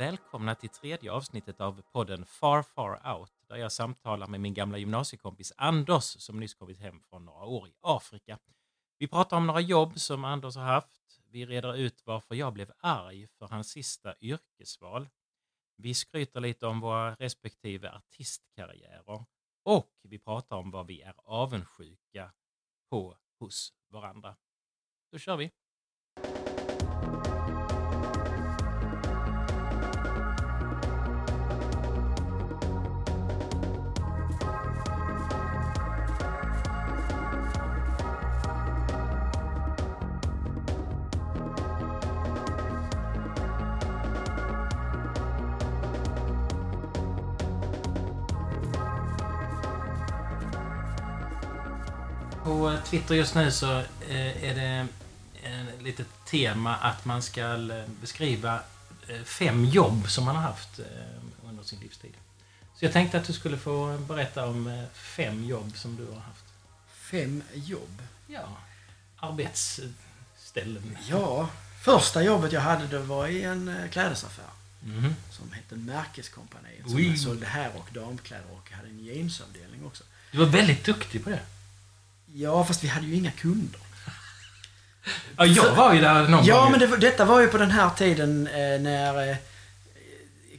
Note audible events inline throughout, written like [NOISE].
Välkomna till tredje avsnittet av podden Far Far Out där jag samtalar med min gamla gymnasiekompis Anders som nyss kommit hem från några år i Afrika. Vi pratar om några jobb som Anders har haft. Vi reder ut varför jag blev arg för hans sista yrkesval. Vi skryter lite om våra respektive artistkarriärer och vi pratar om vad vi är avundsjuka på hos varandra. Då kör vi! På Twitter just nu så eh, är det ett litet tema att man ska eh, beskriva eh, fem jobb som man har haft under sin livstid. Så jag tänkte att du skulle få berätta om fem jobb som du har haft. Fem jobb? Ja, arbetsställen. Ja, första jobbet jag hade det var i en klädesaffär. Mm. Som hette Märkeskompaniet. Som sålde herr och damkläder och hade en jeansavdelning också. Du var väldigt duktig på det. Ja, fast vi hade ju inga kunder. Ja, jag var ju där någon Ja, gång. men det, detta var ju på den här tiden eh, när eh,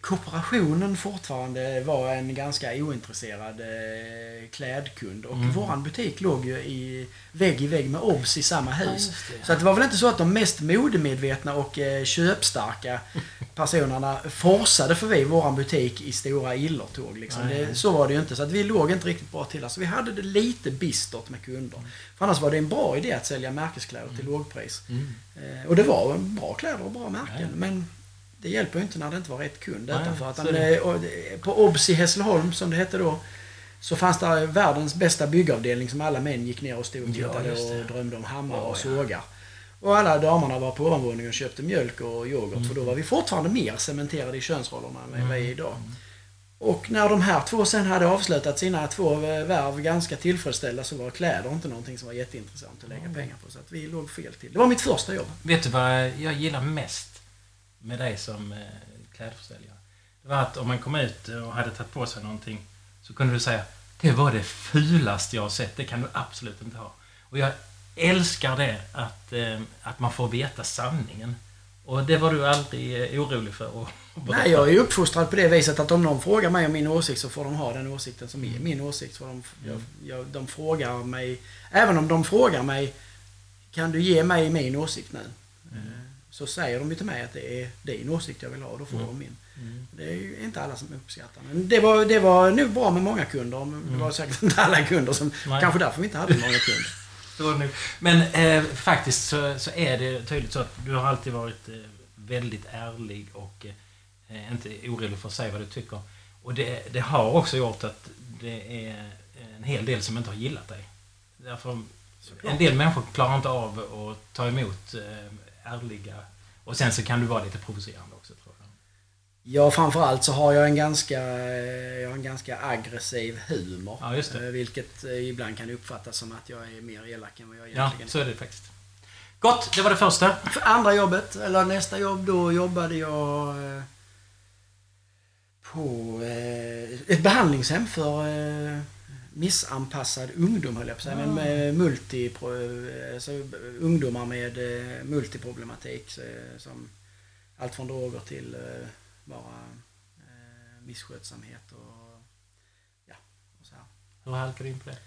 kooperationen fortfarande var en ganska ointresserad eh, klädkund. Och mm. våran butik låg ju i vägg i vägg med Obs i samma hus. Ja, det, Så det var väl inte så att de mest modemedvetna och eh, köpstarka [LAUGHS] personerna forsade förbi våran butik i stora illertåg. Liksom. Det, så var det ju inte. Så att vi låg inte riktigt bra till. Alltså, vi hade det lite bistert med kunder. Mm. För annars var det en bra idé att sälja märkeskläder till mm. lågpris. Mm. Eh, och det var bra kläder och bra märken. Men det hjälper ju inte när det inte var rätt kund Nej, utanför. Utan, det, på Obs i Hässleholm, som det hette då, så fanns det världens bästa byggavdelning som alla män gick ner och stod och tittade ja, och drömde om hammare oh, och sågar. Och alla damerna var på ovanvåningen och köpte mjölk och yoghurt. Mm. För då var vi fortfarande mer cementerade i könsrollerna än mm. vi är idag. Mm. Och när de här två sen hade avslutat sina två värv ganska tillfredsställda så var kläder inte någonting som var jätteintressant att lägga mm. pengar på. Så att vi låg fel till. Det var mitt första jobb. Vet du vad jag gillar mest med dig som eh, klädförsäljare. Det var att om man kom ut och hade tagit på sig någonting så kunde du säga det var det fulaste jag har sett, det kan du absolut inte ha. Och jag älskar det, att, eh, att man får veta sanningen. Och det var du aldrig eh, orolig för? Nej, jag är uppfostrad på det viset att om någon frågar mig om min åsikt så får de ha den åsikten som är min åsikt. För de, jag, jag, de frågar mig, även om de frågar mig, kan du ge mig min åsikt nu? Mm så säger de ju till mig att det är din åsikt jag vill ha, då får mm. de min. Mm. Det är ju inte alla som uppskattar. Men det var, det var nog bra med många kunder. Men det var mm. säkert inte alla kunder som... Nej. Kanske därför vi inte hade många kunder. [LAUGHS] Men eh, faktiskt så, så, är det tydligt så att du har alltid varit eh, väldigt ärlig och eh, inte orolig för att säga vad du tycker. Och det, det, har också gjort att det är en hel del som inte har gillat dig. Därför, en del människor klarar inte av att ta emot eh, ärliga. Och sen så kan du vara lite provocerande också tror jag. Ja, framförallt så har jag en ganska, jag har en ganska aggressiv humor. Ja, just det. Eh, vilket eh, ibland kan uppfattas som att jag är mer elak än vad jag egentligen är. Ja, så är det faktiskt. Gott, det var det första. För andra jobbet, eller nästa jobb, då jobbade jag eh, på ett behandlingshem för missanpassad ungdom höll jag på att säga. Men med multi, alltså, ungdomar med eh, multiproblematik. Som allt från droger till eh, bara eh, misskötsamhet och ja, och så här. Hur halkade du in på det?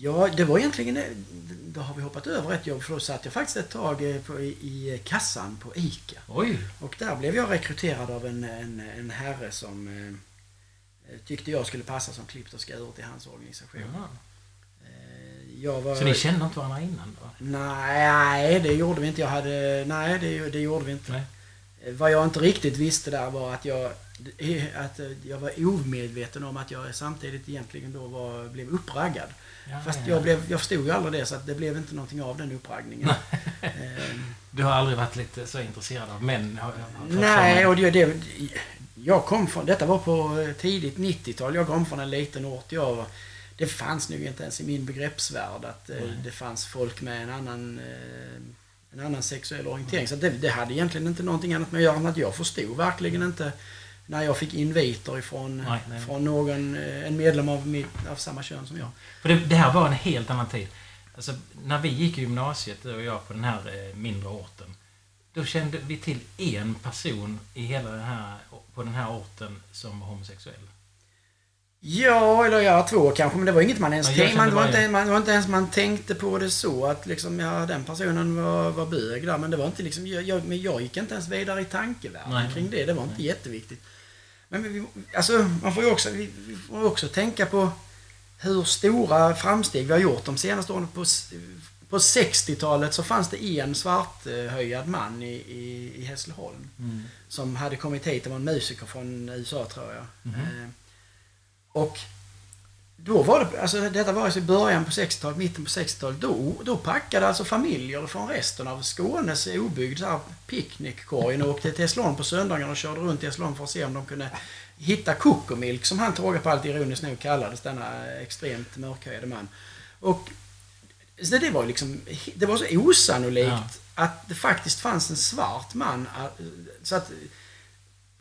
Ja, det var egentligen Då har vi hoppat över ett jobb för då satt jag faktiskt ett tag på, i kassan på ICA. Oj! Och där blev jag rekryterad av en, en, en herre som Eh, tyckte jag skulle passa som klippt och skuret i hans organisation. Eh, var, så ni kände inte varandra innan då? Nej, det gjorde vi inte. Jag hade, nej, det, det gjorde vi inte. Nej. Eh, vad jag inte riktigt visste där var att jag, att jag var omedveten om att jag samtidigt egentligen då var, blev uppraggad. Ja, Fast ja. Jag, blev, jag förstod ju aldrig det så att det blev inte någonting av den uppraggningen. du har aldrig varit lite så intresserad av män? Nej, och det, det, jag kom från, detta var på eh, tidigt 90-tal, jag kom från en liten ort. Jag, det fanns nog inte ens i min begreppsvärld att mm. det fanns folk med en annan, eh, en annan sexuell orientering. Så det, det hade egentligen inte någonting annat med att göra än att jag förstod verkligen inte när jag fick inviter ifrån Nej, nej. från någon, en medlem av, mitt, av samma kön som jag. För det, det här var en helt annan tid. Alltså, när vi gick i gymnasiet, du och jag, på den här mindre orten. Då kände vi till en person i hela den här, på den här orten som var homosexuell. Ja, eller ja, två kanske, men det var inget man ens Ja, tänkte. Man, var inte, man, var inte ens man tänkte på det så att liksom, ja, den personen var, var bög där. Men det var inte liksom, jag, jag, men jag gick inte ens vidare i tankevärlden Nej. kring det. Det var inte jätteviktigt. Men vi, alltså, man får ju också, vi, vi får också tänka på hur stora framsteg vi har gjort de senaste åren. På, på 60-talet så fanns det en svarthöjad man i, i, i Hässleholm som hade kommit hit. Det var en musiker från USA tror jag. Mhm. Eh, och då var det, alltså detta var alltså i början på 60-talet, mitten på 60-talet. Då, då packade alltså familjer från resten av Skånes här picknickkorgen och åkte till Hässleholm på söndagarna och körde runt i Hässleholm för att se om de kunde hitta Cocomilk som han till råga på allt ironiskt nog kallades, denna extremt mörkhyade man. Och så det var liksom, det var så osannolikt Ja. att det faktiskt fanns en svart man. äh, Så att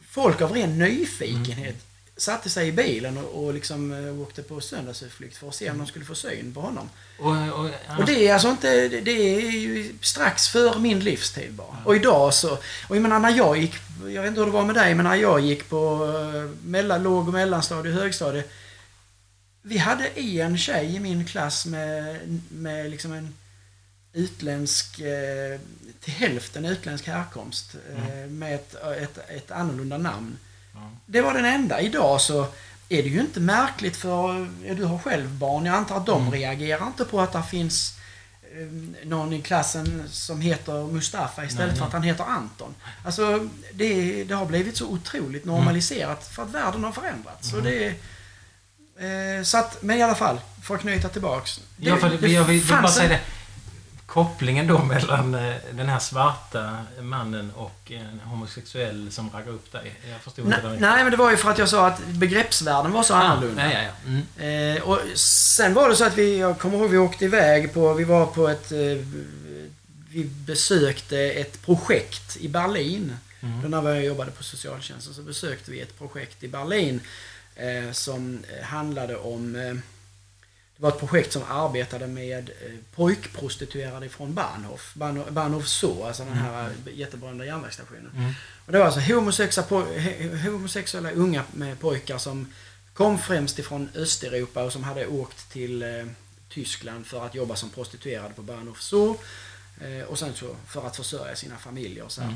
folk av ren nyfikenhet satte sig i bilen och, och liksom äh, åkte på söndagsutflykt för att se om de skulle få syn på honom. Och, och, Och det är alltså inte, det- är ju strax för min livstid bara. Och idag så, och jag menar när jag gick, jag vet inte hur det var med dig, men när jag gick på eh, mellan, låg och mellanstadie och högstadie. Vi hade en tjej i min klass med, med liksom en utländsk, eh, till hälften utländsk härkomst. Eh, med ett, ett, ett annorlunda namn. Ja. Det var den enda. Idag så är det ju inte märkligt för, du har själv barn, jag antar att de Mm. reagerar inte på att det finns eh, någon i klassen som heter Mustafa istället Nej, för att han heter Anton. Alltså, det, det har blivit så otroligt normaliserat för att världen har förändrats. Mm. Och det, eh, så att, men i alla fall, för att knyta tillbaks. Det, Ja, för det, jag vill, bara säga det. Kopplingen då mellan eh, den här svarta mannen och en homosexuell som raggar upp dig. Jag förstod inte Nej, det. nej, men det var ju för att jag sa att begreppsvärlden var så annorlunda. Ja, ja, ja. Mm. Eh, och sen var det så att vi, jag kommer ihåg vi åkte iväg på, vi var på ett, eh, vi besökte ett projekt i Berlin. Mm. Då när jag jobbade på socialtjänsten så besökte vi ett projekt i Berlin eh, som eh, handlade om eh, det var ett projekt som arbetade med eh, pojkprostituerade från Bahnhof. Bahnhof, Bahnhof Zoo, alltså den här eh, jätteberömda järnvägsstationen. Mm. Och det var alltså homosexuella, homosexuella unga med pojkar som kom främst ifrån Östeuropa och som hade åkt till eh, Tyskland för att jobba som prostituerade på Bahnhof Zoo. Eh, och sen så för att försörja sina familjer. Och, så här.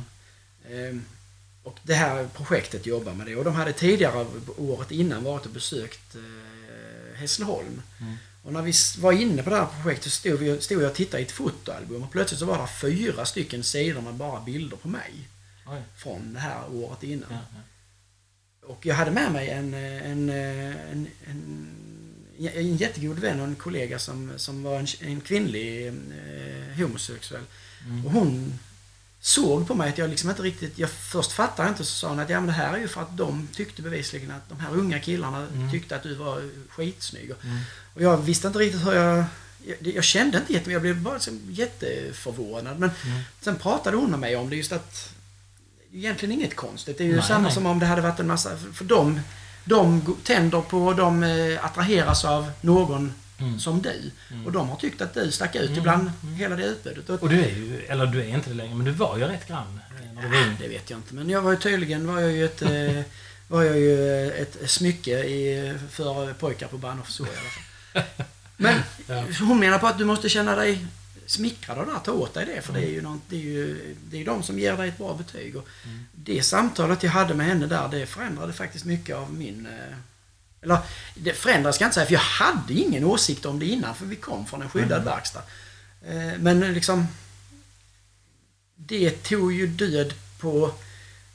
Ehm, och det här projektet jobbar med det. Och de hade tidigare året innan varit och besökt eh, Hässleholm. Mm. Och när vi var inne på det här projektet stod, vi, stod jag och tittade i ett fotoalbum och plötsligt så var det fyra stycken sidor med bara bilder på mig Oj. från det här året innan. Ja, ja. Och jag hade med mig en, en, en, en, en jättegod vän och en kollega som, som var en, en kvinnlig eh, homosexuell. Mm. Och hon såg på mig att jag liksom inte riktigt... Jag först fattade inte så sa hon att ja, men det här är ju för att de tyckte bevisligen att de här unga killarna Mm. tyckte att du var skitsnygg. Mm. och jag visste inte riktigt hur jag... Jag, jag kände inte jättemycket, jag blev bara liksom jätteförvånad. Men Mm. sen pratade hon med mig om det just att egentligen inget konstigt. Det är ju Nej, samma nej. som om det hade varit en massa... För, de, de tänder på, de eh, attraheras av någon Mm. som du. Mm. Och de har tyckt att du stack ut Mm, ibland mm. hela det utbudet. Och, du är ju, eller du är inte det längre, men du var ju rätt grann eh, när du var Ja, ung. det vet jag inte. Men jag var ju tydligen var jag ju ett, eh, [LAUGHS] var jag ju ett smycke i, för pojkar på Bahnhof Zoo i alla fall. [LAUGHS] Men Ja. hon menar på att du måste känna dig smickrad av det här, ta åt dig det. För det är ju, något, det är ju det är de som ger dig ett bra betyg. Och Mm. Det samtalet jag hade med henne där, det förändrade faktiskt mycket av min... Eller det förändrade ska jag inte säga, för jag hade ingen åsikt om det innan, för vi kom från en skyddad Mm. verkstad. Eh, Men liksom... Det tog ju död på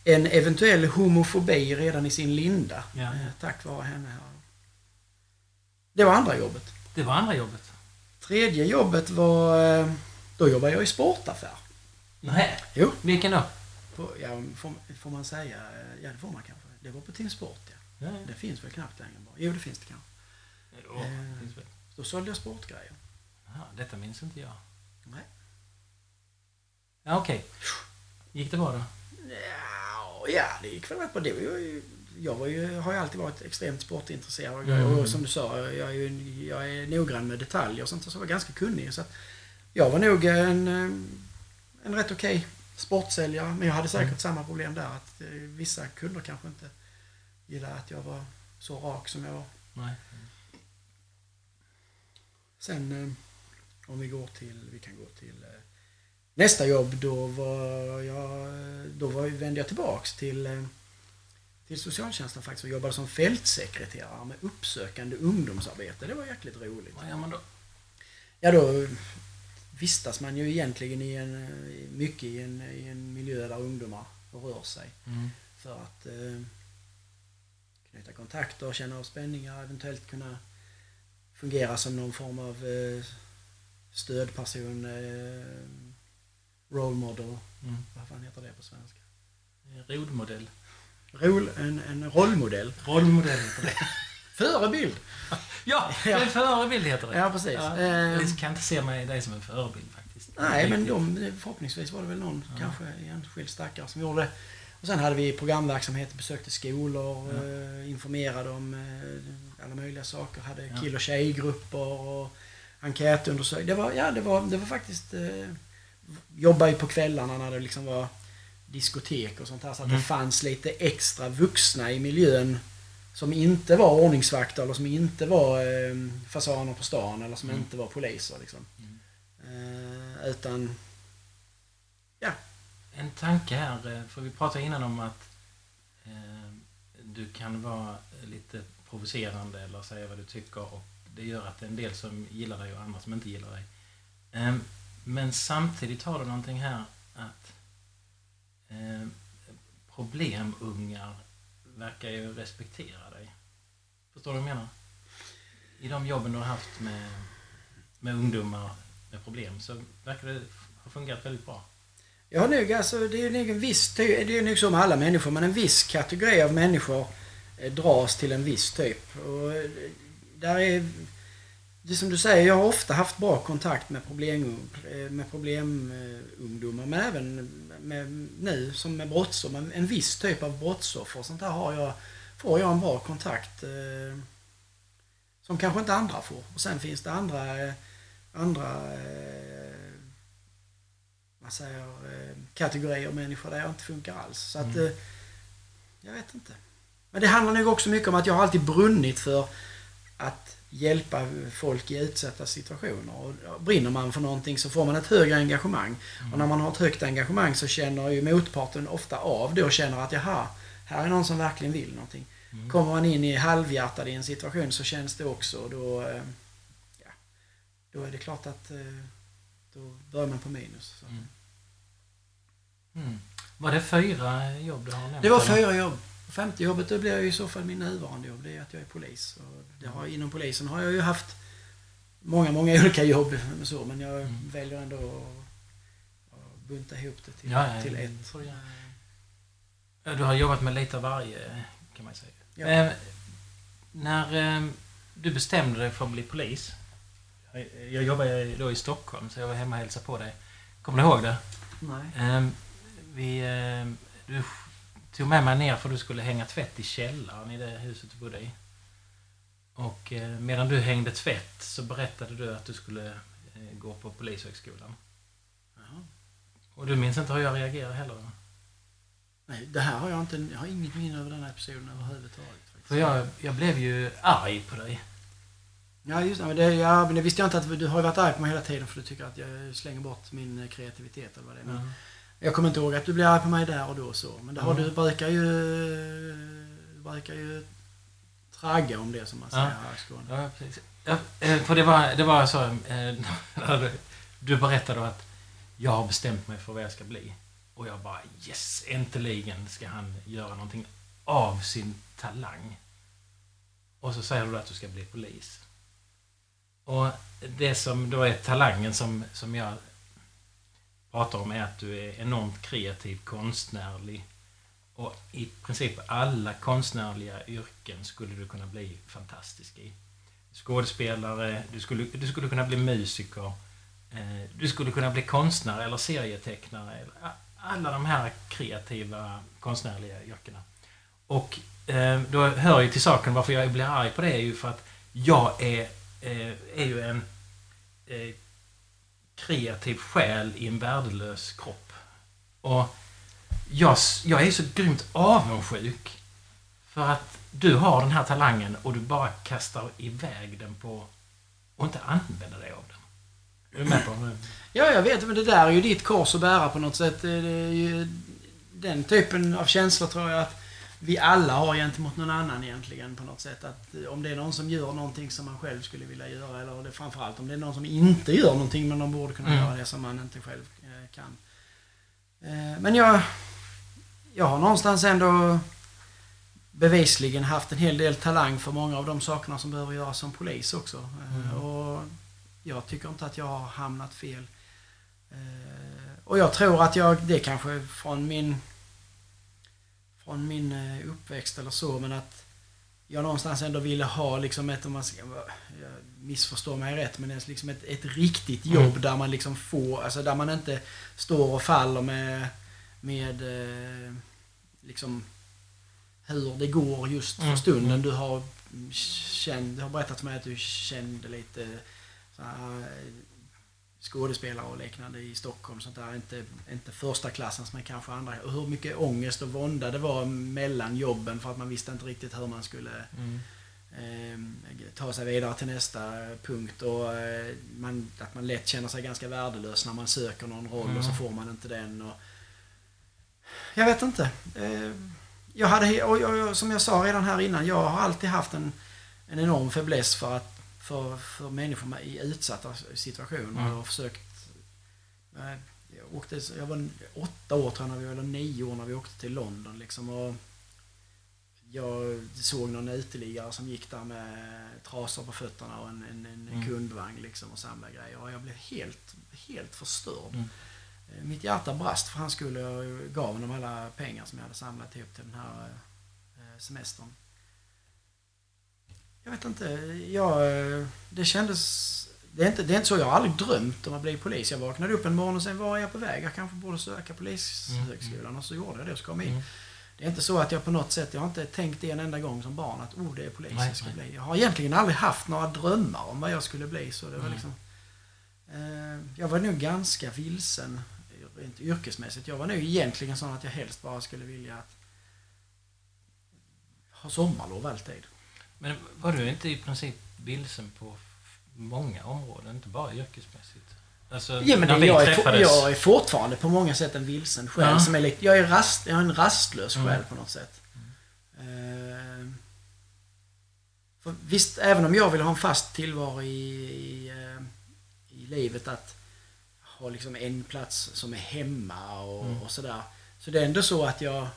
en eventuell homofobi redan i sin linda. Ja. eh, Tack vare henne. Det var andra jobbet. Det var andra jobbet. Tredje jobbet var... eh, Då jobbade jag i sportaffär. Nej. Jo. Vilken då? På, ja, får, får man säga? Ja, det får man kanske. Det var på Team Sport, ja. Ja, Det finns väl knappt längre bara. Jo, det finns det kanske. Jo, Eh. det finns väl. Då sålde jag sportgrejer. Jaha, detta minns inte jag. Nej. Ja, okej. Gick det bra då? Ja, ja, det gick väl rätt bra. Det var ju, jag var ju, har ju alltid varit extremt sportintresserad. Mm. Och som du sa, jag är, ju, jag är noggrann med detaljer och sånt. Så jag var ganska kunnig. Så jag var nog en, eh, en rätt okej sportsäljare. Men jag hade säkert Mm. samma problem där. Att eh, vissa kunder kanske inte gillade att jag var så rak som jag var. Nej. Sen eh, om vi går till, vi kan gå till eh, nästa jobb. Då var jag, då var, vände jag tillbaks till, eh, till socialtjänsten faktiskt och jobbade som fältsekreterare med uppsökande ungdomsarbete. Det var jäkligt roligt. Vad gör man då? Ja, då vistas man ju egentligen i en, eh, mycket i en, i en miljö där ungdomar rör sig. Mm. För att eh, knyta kontakter, känna av spänningar, eventuellt kunna fungera som någon form av eh, stödperson, eh, role model. Mm. Vad fan heter det på svenska? Rodmodell. Rol, en, en rollmodell. Rollmodell heter det. [LAUGHS] Förebild! [LAUGHS] Ja, är en förebild heter det. Ja, precis. Ja, Eh, jag kan inte se mig dig som en förebild faktiskt. Nej, men de, förhoppningsvis var det väl någon, Ja. kanske enskild stackare som gjorde det. Och sen hade vi programverksamhet, besökte skolor, Ja. eh, informerade om eh, alla möjliga saker. Hade Ja. kill och tjejgrupper och enkätundersökningar. Det var, ja, det var, det var faktiskt... Eh, jobba ju på kvällarna när det liksom var diskotek och sånt här. Så att Mm. det fanns lite extra vuxna i miljön som inte var ordningsvakter eller som inte var eh, fasaner på stan eller som Mm. inte var poliser. Liksom. Mm. Eh, utan en tanke här, eh, för vi pratade innan om att eh, du kan vara lite provocerande eller säga vad du tycker och det gör att det är en del som gillar dig och andra som inte gillar dig. Eh, men samtidigt har du någonting här att eh, problemungar verkar ju respektera dig. Förstår du vad jag menar? I de jobben du har haft med, med ungdomar med problem så verkar det ha fungerat väldigt bra jag har nog, alltså, det är nog en viss det är nog så med alla människor, men en viss kategori av människor eh, dras till en viss typ. Och eh, där är, det som du säger, jag har ofta haft bra kontakt med problem, eh, med problemungdomar, men även med, nu som med brottsoffer. En viss typ av brottsoffer, sånt där har jag, får jag en bra kontakt eh, som kanske inte andra får. Och sen finns det andra, andra eh, vad säger, eh, kategorier människor där jag inte funkar alls. Så att, Mm. eh, jag vet inte. Men det handlar nog också mycket om att jag har alltid brunnit för att hjälpa folk i utsatta situationer. Och brinner man för någonting så får man ett högre engagemang. Och när man har ett högt engagemang så känner ju motparten ofta av det och känner att jaha, här är någon som verkligen vill någonting. Mm. Kommer man in i halvhjärtad i en situation så känns det också då, eh, ja, då är det klart att då börjar man på minus. Mm. Mm. Var det fyra jobb du har nämnt? Det var fyra jobb. Femte jobbet det blir ju i så fall min nuvarande jobb. Det är att jag är polis. Och det har, inom polisen har jag ju haft många, många [LAUGHS] olika jobb. Så, men jag Mm. väljer ändå att, att bunta ihop det till, Ja, till ett. jag. Ja, Du har jobbat med lite av varje, kan man säga. Ja. Eh, när eh, du bestämde dig för att bli polis. Jag, jag jobbar ju då i Stockholm, så jag var hemma och hälsade på dig. Kommer du ihåg det? Nej. Eh, vi, eh, du tog med mig ner för du skulle hänga tvätt i källaren i det huset du bodde i. Och eh, medan du hängde tvätt så berättade du att du skulle eh, gå på Polishögskolan. Jaha. Och du minns inte hur jag reagerade heller? Nej, det här har jag inte, jag har inget minne över den här episoden överhuvudtaget. Faktiskt. För jag, jag blev ju arg på dig. Ja, just det. Men det, ja, men det visste jag inte att du har varit arg på mig hela tiden för du tycker att jag slänger bort min kreativitet eller vad det är. Men Jag kommer inte ihåg att du blev arg på mig där och då och så. Men det har Mm. du brukar ju, brukar ju tragga om det som man säger Ja. här i Skåne. Ja, precis. Ja, eh, för det var, det var så, eh, [LAUGHS] du berättade att jag har bestämt mig för vad jag ska bli. Och jag bara yes, äntligen ska han göra någonting av sin talang. Och så säger du att du ska bli polis. Och det som då är talangen som, som jag pratar om är att du är enormt kreativ, konstnärlig. Och i princip alla konstnärliga yrken skulle du kunna bli fantastisk i. Skådespelare, du skulle, du skulle kunna bli musiker. eh, du skulle kunna bli konstnär eller serietecknare. Eller, alla de här kreativa konstnärliga yrkena. Och eh, då hör ju till saken varför jag blir arg på det är ju för att jag är, eh, är ju en eh, kreativ själ i en värdelös kropp. Och jag, jag är så grymt avundsjuk för att du har den här talangen och du bara kastar iväg den på och inte använder dig av den. Är du med på det? Ja, jag vet. Men det där är ju ditt kors att bära på något sätt. Det är ju den typen av känsla tror jag att vi alla har gentemot någon annan egentligen på något sätt. Att om det är någon som gör någonting som man själv skulle vilja göra eller det, framförallt om det är någon som inte gör någonting men de borde kunna mm. göra det som man inte själv eh, kan. Eh, men jag, jag har någonstans ändå bevisligen haft en hel del talang för många av de sakerna som behöver göras som polis också. Eh, mm. Och jag tycker inte att jag har hamnat fel. Och jag tror att jag, det kanske från min från min eh, uppväxt eller så, men att jag någonstans ändå ville ha liksom ett, om man ska, jag missförstår mig rätt, men liksom ett, ett riktigt mm. jobb mm. där man liksom får, alltså där man inte står och faller med, med eh, liksom hur det går just för mm. stunden. Mm. Du har känt, du har berättat för mig att du kände lite så här, skådespelare och liknande i Stockholm. Sånt där. Inte, inte första klassens men kanske andra. Och hur mycket ångest och vånda det var mellan jobben för att man visste inte riktigt hur man skulle mm. eh, ta sig vidare till nästa punkt. Och eh, man, att man lätt känner sig ganska värdelös när man söker någon roll mm. och så mm. får man inte den. Och, jag vet inte. Eh, jag hade, och, och, och, som jag sa redan här innan, jag har alltid haft en, en enorm fäbless för att för, för människor i utsatta situationer. Mm. Och försökt... Jag, åkte, jag var åtta år tror jag, eller nio år när vi åkte till London. Liksom, och jag såg någon uteliggare som gick där med trasor på fötterna och en, en, en mm. kundvagn liksom och samlade grejer. Och jag blev helt, helt förstörd. Mm. Eh, mitt hjärta brast för han skulle jag gav honom alla pengar som jag hade samlat ihop till den här eh, semestern. Jag vet inte. Jag, det kändes... Det är, inte, det är inte så. Jag har aldrig drömt om att bli polis. Jag vaknade upp en morgon och sen var jag på väg? Jag kanske borde söka polishögskolan. Mm. Och så gjorde jag det och så kom in. Mm. Det är inte så att jag på något sätt, jag har inte tänkt det en enda gång som barn att oh, det är polis nej, jag ska nej. bli. Jag har egentligen aldrig haft några drömmar om vad jag skulle bli. Så det var liksom, eh, jag var nog ganska vilsen rent yrkesmässigt. Jag var nog egentligen sån att jag helst bara skulle vilja att ha sommarlov alltid. Men var du inte i princip vilsen på många områden, inte bara yrkesmässigt? Alltså, ja, men det, jag, är träffades... jag är fortfarande på många sätt en vilsen själ. Ja. Som är lite, jag, är rast, jag är en rastlös mm. själ på något sätt. Mm. För visst, även om jag vill ha en fast tillvaro i, i, uh, i livet att ha liksom en plats som är hemma och, mm. och sådär. Så det är ändå så att jag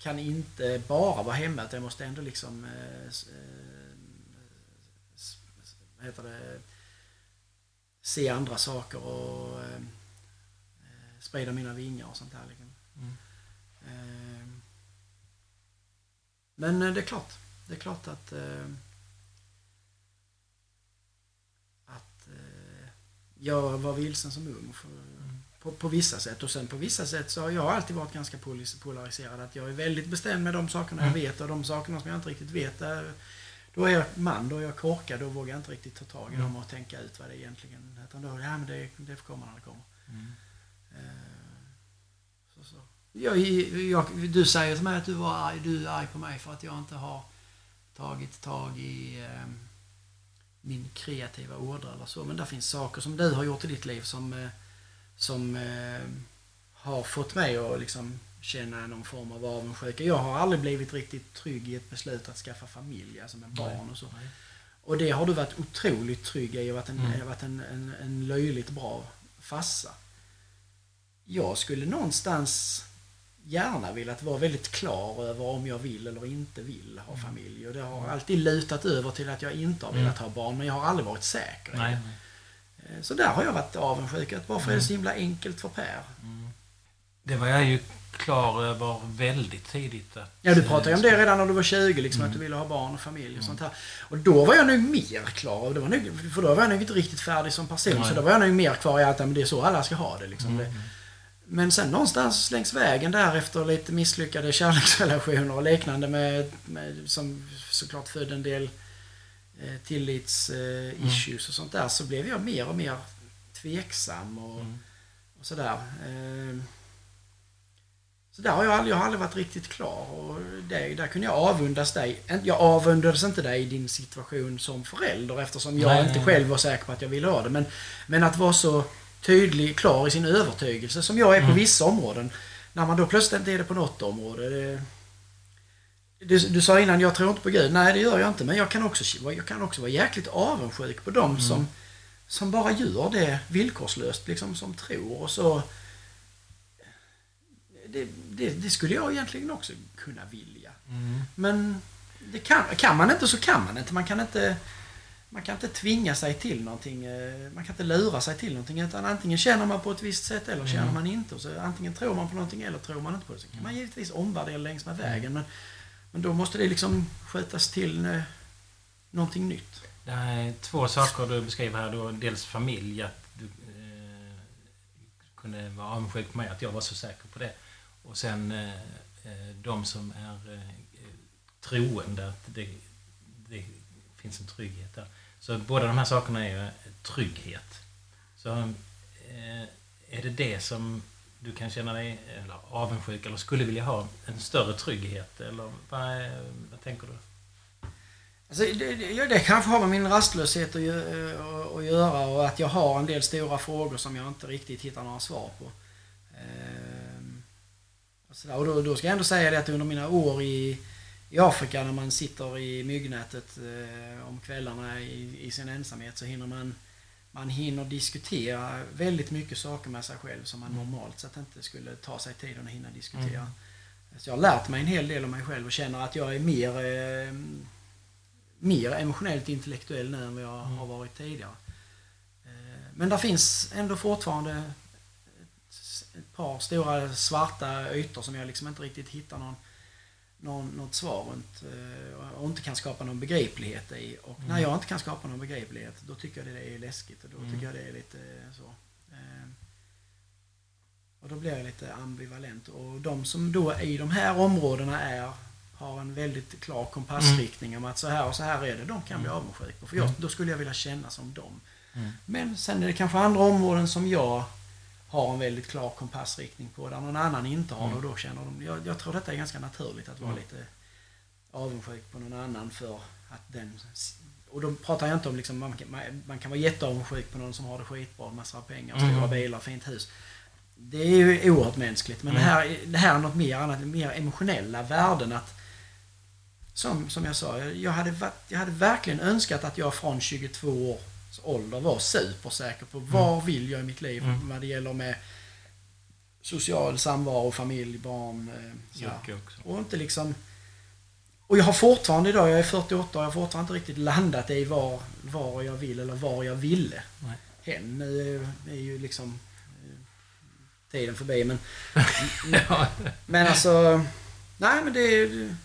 kan inte bara vara hemma, utan jag måste ändå liksom eh, eh, vad heter det, se andra saker och eh, sprida mina vingar och sånt där. Liksom. Mm. Men det är klart, det är klart att att jag var vilsen som ung. För, på, på, vissa sätt. Och sen på vissa sätt så har jag alltid varit ganska polariserad. Att jag är väldigt bestämd med de sakerna jag mm. vet och de sakerna som jag inte riktigt vet. Där, då är jag man, då är jag korkad, då vågar jag inte riktigt ta tag i mm. dem och tänka ut vad det egentligen är. Utan då, ja men det, det får komma när det kommer. Mm. Uh, så, så. Jag, jag, du säger till mig att du, var arg, du är arg på mig för att jag inte har tagit tag i um, min kreativa ådra eller så. Men det finns saker som du har gjort i ditt liv som uh, som eh, har fått mig att liksom känna någon form av avundsjuka. Jag har aldrig blivit riktigt trygg i ett beslut att skaffa familj, alltså med barn och så. Och det har du varit otroligt trygg i och varit en, mm. varit en, en, en löjligt bra fassa. Jag skulle någonstans gärna velat vara väldigt klar över om jag vill eller inte vill ha mm. familj. Och det har alltid lutat över till att jag inte har velat mm. ha barn, men jag har aldrig varit säker. Nej, nej. Eh, så där har jag varit avundsjuk. Att varför mm. är det så himla enkelt för Per? Mm. Det var jag ju klar över väldigt tidigt att... Ja, du pratade ju om det redan när du var 20, liksom, att du ville ha barn och familj och sånt här. Och då var jag nog mer klar. Det var nog, för då var jag nog inte riktigt färdig som person. Nej. Så då var jag nog mer kvar i att men det är så alla ska ha det. Liksom. Mm. Men sen någonstans längs vägen där efter lite misslyckade kärleksrelationer och liknande med, med som såklart födde en del eh, tillits eh, issues och sånt där så blev jag mer och mer tveksam och, Mm. och sådär. Eh, så där har jag aldrig, jag har aldrig varit riktigt klar. Och det, där kunde jag avundas dig. Jag avundades inte dig i din situation som förälder eftersom jag Nej, inte nej, själv var säker på att jag ville ha det. Men, men att vara så tydlig, klar i sin övertygelse som jag är på Mm. vissa områden. När man då plötsligt inte är det på något område. Det, du, du sa innan, jag tror inte på Gud. Nej, det gör jag inte. Men jag kan också, jag kan också vara jäkligt avundsjuk på dem som, som bara gör det villkorslöst, liksom som tror. Och så... Det, det, det skulle jag egentligen också kunna vilja. Mm. Men det kan, kan man inte så kan man inte. Man kan inte, man kan inte tvinga sig till någonting. eh, Man kan inte lura sig till någonting. Utan antingen känner man på ett visst sätt eller känner Mm. man inte. Och så antingen tror man på någonting eller tror man inte på det. Så kan man givetvis omvärdera längs med vägen. Men, men då måste det liksom skötas till eh, någonting nytt. Det är två saker du beskriver här. Då. Dels familj, att du eh, kunde vara avundsjuk på mig, att jag var så säker på det. Och sen eh, eh, de som är eh, troende, att det, det finns en trygghet där. Så båda de här sakerna är ju trygghet. Så eh, är det det som du kan känna dig eller avundsjuk eller skulle vilja ha en större trygghet? Eller vad, är- vad tänker du? Alltså, det, det, det kanske har med min rastlöshet att, att- eh, att göra och att jag har en del stora frågor som jag inte riktigt hittar några svar på. Ehm, och då, då ska jag ändå säga det att under mina år i, i Afrika när man sitter i myggnätet eh, om kvällarna i, i sin ensamhet så hinner man man hinner diskutera väldigt mycket saker med sig själv som man normalt sett inte skulle ta sig tiden att hinna diskutera. Mm. Så jag har lärt mig en hel del om mig själv och känner att jag är mer eh, mer emotionellt intellektuell nu än vad jag Mm. har varit tidigare. Eh, Men där finns ändå fortfarande ett, ett par stora svarta ytor som jag liksom inte riktigt hittar någon, någon, något svar runt eh, och inte kan skapa någon begriplighet i. Och när Mm. jag inte kan skapa någon begriplighet då tycker jag det är läskigt och då Mm. tycker jag det är lite så. Eh, Och då blir jag lite ambivalent. Och de som då i de här områdena är har en väldigt klar kompassriktning om att så här och så här är det. De kan bli Mm. avundsjuk på. För jag, Mm. då skulle jag vilja känna som dem. Mm. Men sen är det kanske andra områden som jag har en väldigt klar kompassriktning på. Där någon annan inte har det. Och då känner de, jag, jag tror detta är ganska naturligt att vara Mm. lite avundsjuk på någon annan för att den... Och då pratar jag inte om liksom, man, kan- man, kan vara jätteavundsjuk på någon som har det skitbra, massor av pengar, Mm. stora bilar, fint hus. Det är ju oerhört mänskligt. Men Mm. det, här, det här är något mer annat, mer emotionella värden. att som, som jag sa, jag hade, jag hade verkligen önskat att jag från 22 års ålder var supersäker på vad vill jag i mitt liv Mm. vad det gäller med social samvaro, familj, barn. eh. Jocke också. Och inte liksom... Och jag har fortfarande idag, jag är 48 och jag har fortfarande inte riktigt landat i var, var jag vill eller var jag ville. Nej. Hen nu är, är ju liksom eh, tiden förbi men... [LAUGHS] Ja. Men alltså... Nej men det är...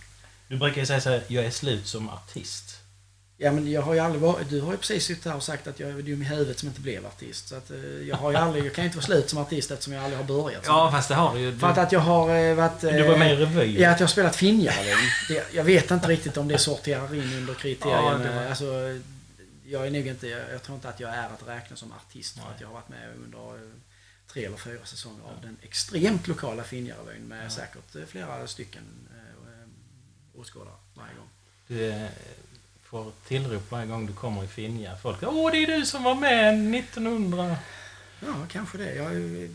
Du brukar ju säga så här, jag är slut som artist. Ja men jag har ju aldrig varit... Du har ju precis suttit här och sagt att jag är dum i huvudet som inte blev artist. Så att eh, jag har ju aldrig... Jag kan ju inte vara slut som artist eftersom jag aldrig har börjat. Ja, fast det har du ju. För att, att jag har eh, varit... du var med i eh, revy. Ja, att jag har spelat. Det- Jag vet inte riktigt om det sorterar in under Ja, kriterierna. det var- Alltså, jag är nog inte... Jag, jag tror inte att jag är att räkna som artist. För att jag har varit med under eh, tre eller fyra säsonger av den extremt lokala Finjarevyn med Ja. säkert eh, flera stycken eh, eh, åskådare varje gång. Du eh, får tillrop varje gång du kommer i Finja. Folk Åh, det är du som var med 1900. Ja, kanske det. Jag eh,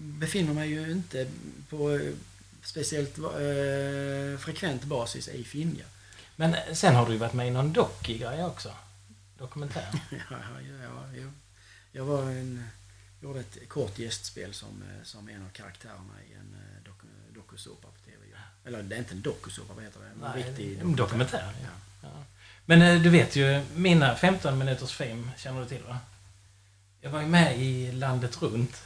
befinner mig ju inte på eh, speciellt eh, frekvent basis i Finja. Men eh, sen har du ju varit med i någon dock-grej också. Dokumentär. [LAUGHS] Ja, ja, ja, jo. Jag var en, gjorde ett kort gästspel som, som en av karaktärerna i en doku, dokusåpa på TV. Ja. Eller det är inte en dokusåpa, vad heter det? En Nej, riktig en dokumentär, Ja. Ja. Men eh, du vet ju, mina 15 minuters film känner du till va? Jag var ju med i Landet runt.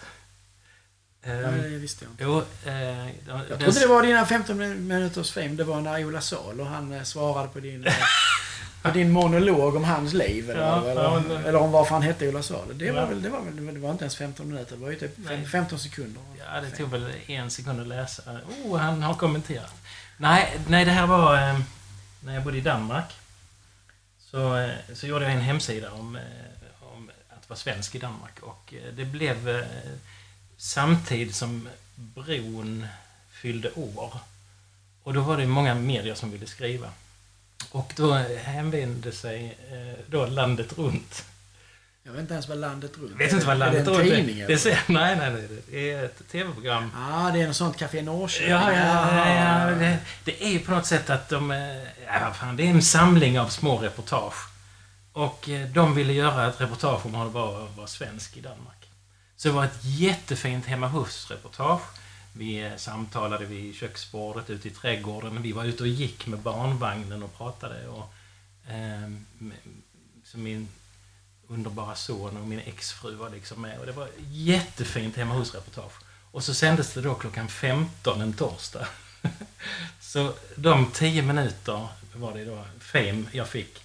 Ja, Ehm, det visste jag inte. jo, eh, Jag trodde det var dina 15 minuters fame. Det var när Ola Salo och han eh, svarade på din, eh, [LAUGHS] på din monolog om hans liv. Eller, Ja, eller, ja, men- eller om varför han hette Ola Salo. Det var, Ja. väl, det, var väl, det var inte ens 15 minuter. Det var ju typ fem- Nej. 15 sekunder. Ja, det tog väl en sekund att läsa. Oh, han har kommenterat. Nej, nej det här var eh, när jag bodde i Danmark. Så, eh, så gjorde jag en hemsida om, eh, om att vara svensk i Danmark. Och eh, det blev samtidigt som bron fyllde år. Och då var det många medier som ville skriva. Och då hänvände sig då landet runt jag vet inte ens vad landet runt vet inte vad landet är. det runt en tidning? Det ser, nej, nej, nej. Det är ett tv-program. Ja, det är något sånt Café Norrköping. Ja, ja, ja, ja det, det är ju på något sätt att de... eh, Ja, fan, det är en samling av små reportage. Och eh, de ville göra ett reportage om hur det var att vara svensk i Danmark. Så det var ett jättefint hemma hos-reportage. Vi eh, samtalade vid köksbordet ute i trädgården. Vi var ute och gick med barnvagnen och pratade. Och, eh, så min underbara son och min exfru var liksom med. Och det var jättefint hemma hos-reportage. Och så sändes det då klockan 15 en torsdag. [LAUGHS] så de 10 minuter var det då fame jag fick.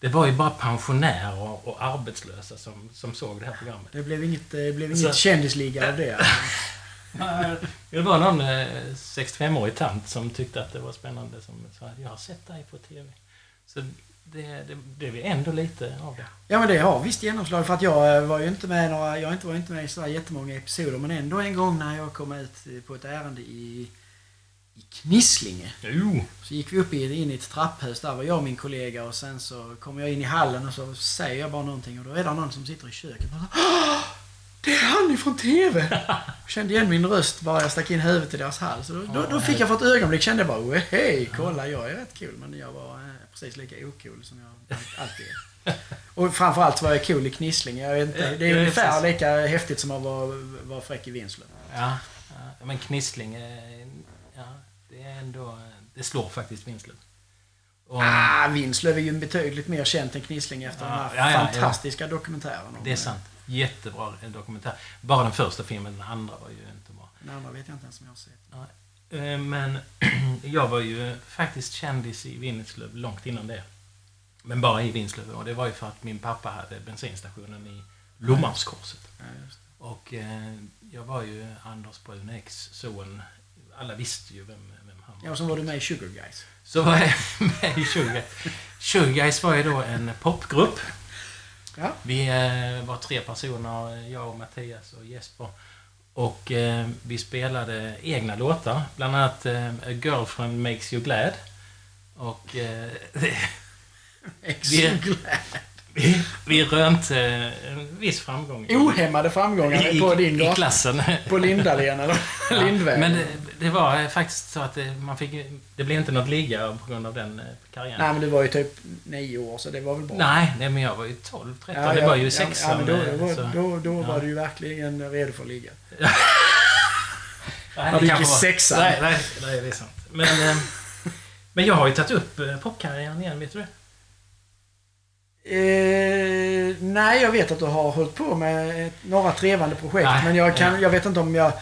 Det var ju bara pensionärer och arbetslösa som, som såg det här programmet. Det blev inget, det blev Så- inget kändisliga av det. [LAUGHS] Det var någon eh, 65-årig tant som tyckte att det var spännande som sa jag har sett dig på TV. Så det, det blev ju ändå lite av det. Ja men det har visst genomslag för att jag eh, var ju inte med några, jag inte var inte med i sådär jättemånga episoder men ändå en gång när jag kom ut eh, på ett ärende i, i Knislinge. Jo! Så gick vi upp in i ett trapphus, där var jag och min kollega och sen så kom jag in i hallen och så säger jag bara någonting och då är det någon som sitter i köket och bara, "Åh, Det är han ifrån TV! Kände igen min röst bara jag stack in huvudet i deras hals. Då, då, då fick jag för ett ögonblick, kände jag bara "Oh, hej, kolla jag är rätt kul. Men jag var eh, precis lika ocool som jag alltid är. Och framförallt var jag cool i Knislinge. Jag vet inte, det är ungefär lika häftigt som att vara, vara fräck i Vinslöv. Ja, ja, men Knissling, eh, ja, det är ändå... Det slår faktiskt Vinslöv. Och, Ah, Vinslöv är ju betydligt mer känt än Knislinge efter Ja, den här ja. fantastiska dokumentären. om Det är sant. Jättebra dokumentär. Bara den första filmen, den andra var ju inte bra. Den andra vet jag inte ens om jag har sett. Eh, Men [CLEARS THROAT] jag var ju faktiskt kändis i Vinslöv långt innan det. Men bara i Vinslöv. Och det var ju för att min pappa hade bensinstationen i Lommarskorset. Ja. Och eh, jag var ju Anders Brun ex son. Alla visste ju vem, vem han var. Ja, och så var du med i Sugar Guys. Så var jag [LAUGHS] med i Sugar Sugar Guys var ju då en popgrupp. Ja. Vi eh, var tre personer, jag och Mattias och Jesper. Och eh, vi spelade egna låtar, bland annat eh, A Girlfriend Makes You Glad. Och eh, [LAUGHS] Extra vi, vi rönte eh, en viss framgång. Ohämmade framgångar i, på din i, klassen. På Lindalen eller [LAUGHS] Ja, Lindvägen. Men det, det var eh, faktiskt så att det, man fick, det blev inte något ligga på grund av den eh, karriären. Nej, men du var ju typ nio år, så det var väl bra. Nej, nej, men jag var ju 12, 13. Ja, det var ju ja, sexan. Ja, men då, eh, då, så- då, då ja. var du ju verkligen redo för att ligga. [LAUGHS] Nej, När du gick i var- sexan. Nej, nej, nej, det är sant. Men, eh, men jag har ju tagit upp eh, popkarriären igen, vet du det? Eh, nej, jag vet att du har hållit på med några trevande projekt. Nej, men jag, kan, ja. jag vet inte om jag,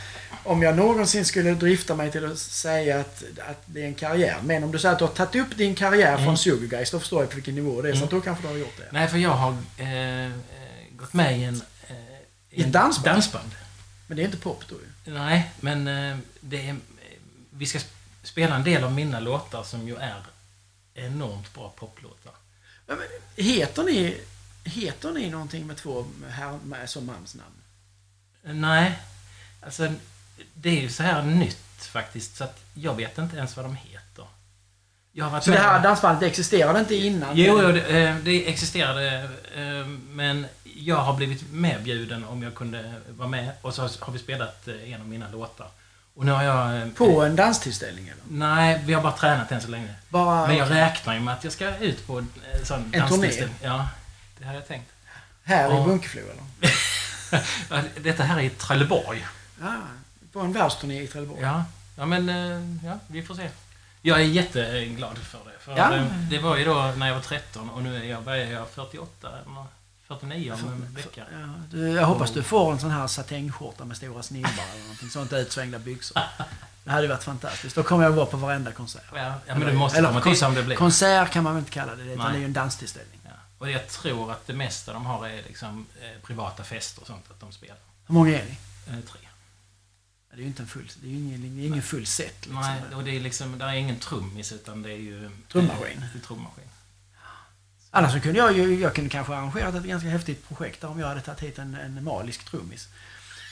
om jag någonsin skulle drifta mig till att säga att, att det är en karriär. Men om du säger att du har tagit upp din karriär Mm. från Sugar Guys, då förstår jag på vilken nivå det är. Så Mm. att då kanske du har gjort det. Nej, för jag har eh, eh, gått med i en... Eh, I ett dansband? dansband. Men det är inte pop då ju. Nej, men eh, det är, vi ska sp- spela en del av mina låtar som ju är enormt bra poplåtar. Ja, men Heter ni, heter ni någonting med två här, med, som mansnamn? Nej, alltså det är ju så här nytt faktiskt så att jag vet inte ens vad de heter. Jag har varit Så det här dansbandet existerade inte innan? Jo, jo det, eh, det existerade eh, men jag har blivit medbjuden om jag kunde vara med och så har vi spelat eh, en av mina låtar. Och nu har jag... eh, På en danstillställning eller? Nej, vi har bara tränat än så länge. Bara... Men jag räknar ju med att jag ska ut på en eh, sån En turné? danstillställning. Ja, det har jag tänkt. Här Ja. i Bunkeflo eller? [LAUGHS] Ja, Detta här är i Trelleborg. Ah, på en världsturné i Trelleborg? Ja, ja men eh, ja, vi får se. Jag är jätteglad för det. För Ja. eh, det var ju då när jag var 13 och nu är jag, vad är jag 48 eller 49 om en vecka. Ja, du, jag hoppas du får en sån här satängskjorta med stora snibbar eller någonting sånt. Utsvängda byxor. [LAUGHS] Det hade varit fantastiskt. Då kommer jag vara på varenda konsert. Ja, ja men du måste Eller komma till som det blir. Konsert kan man väl inte kalla det, utan det är ju en danstillställning. Ja. Och jag tror att det mesta de har är liksom eh, privata fester och sånt att de spelar. Hur många är ni? Eh, tre. Det är ju inte en full, det är ju ingen, det är ingen full set. Liksom. Nej, och det är liksom, där är ingen trummis utan det är ju... Trummaskin. Eh, trummaskin. Annars så kunde jag ju, jag kunde kanske arrangerat ett ganska häftigt projekt där om jag hade tagit hit en, en malisk trummis.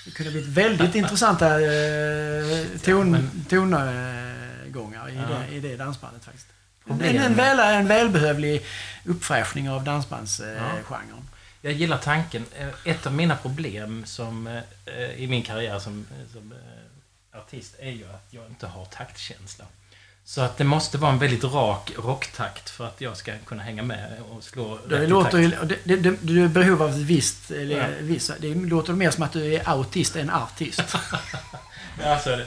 Det kunde blivit väldigt [LAUGHS] intressanta eh, ton, tongångar i, Ja. det, i det dansbandet faktiskt. En, en, väl, en välbehövlig uppfräschning av dansbandsgenren. Ja. Jag gillar tanken. Eh, Ett av mina problem som, eh, i min karriär som, som eh, artist är ju att jag inte har taktkänsla. Så att det måste vara en väldigt rak rocktakt för att jag ska kunna hänga med och slå Det rätt i låter ju, takt. det, det, du är i behov av ett visst, eller, Ja. vissa, det låter mer som att du är autist än artist. [LAUGHS] Ja, så är det.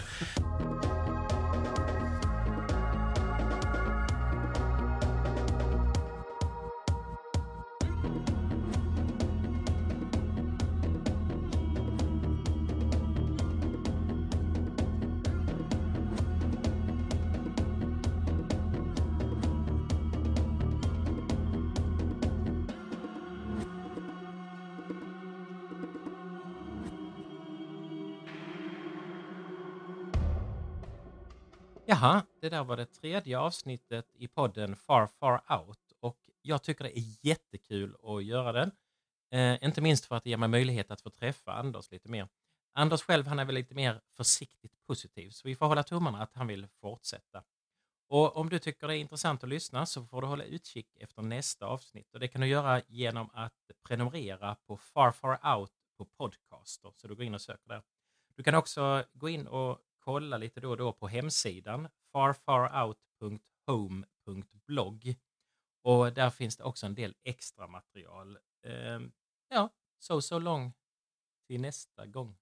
Jaha, det där var det tredje avsnittet i podden Far Far Out och jag tycker det är jättekul att göra den. Eh, inte minst för att det ger mig möjlighet att få träffa Anders lite mer. Anders själv, han är väl lite mer försiktigt positiv, så vi får hålla tummarna att han vill fortsätta. Och om du tycker det är intressant att lyssna så får du hålla utkik efter nästa avsnitt och det kan du göra genom att prenumerera på Far Far Out på Podcaster, så du går in och söker där. Du kan också gå in och kolla lite då och då på hemsidan farfarout.home.blogg och där finns det också en del extra material. Ehm, ja, so so long till nästa gång.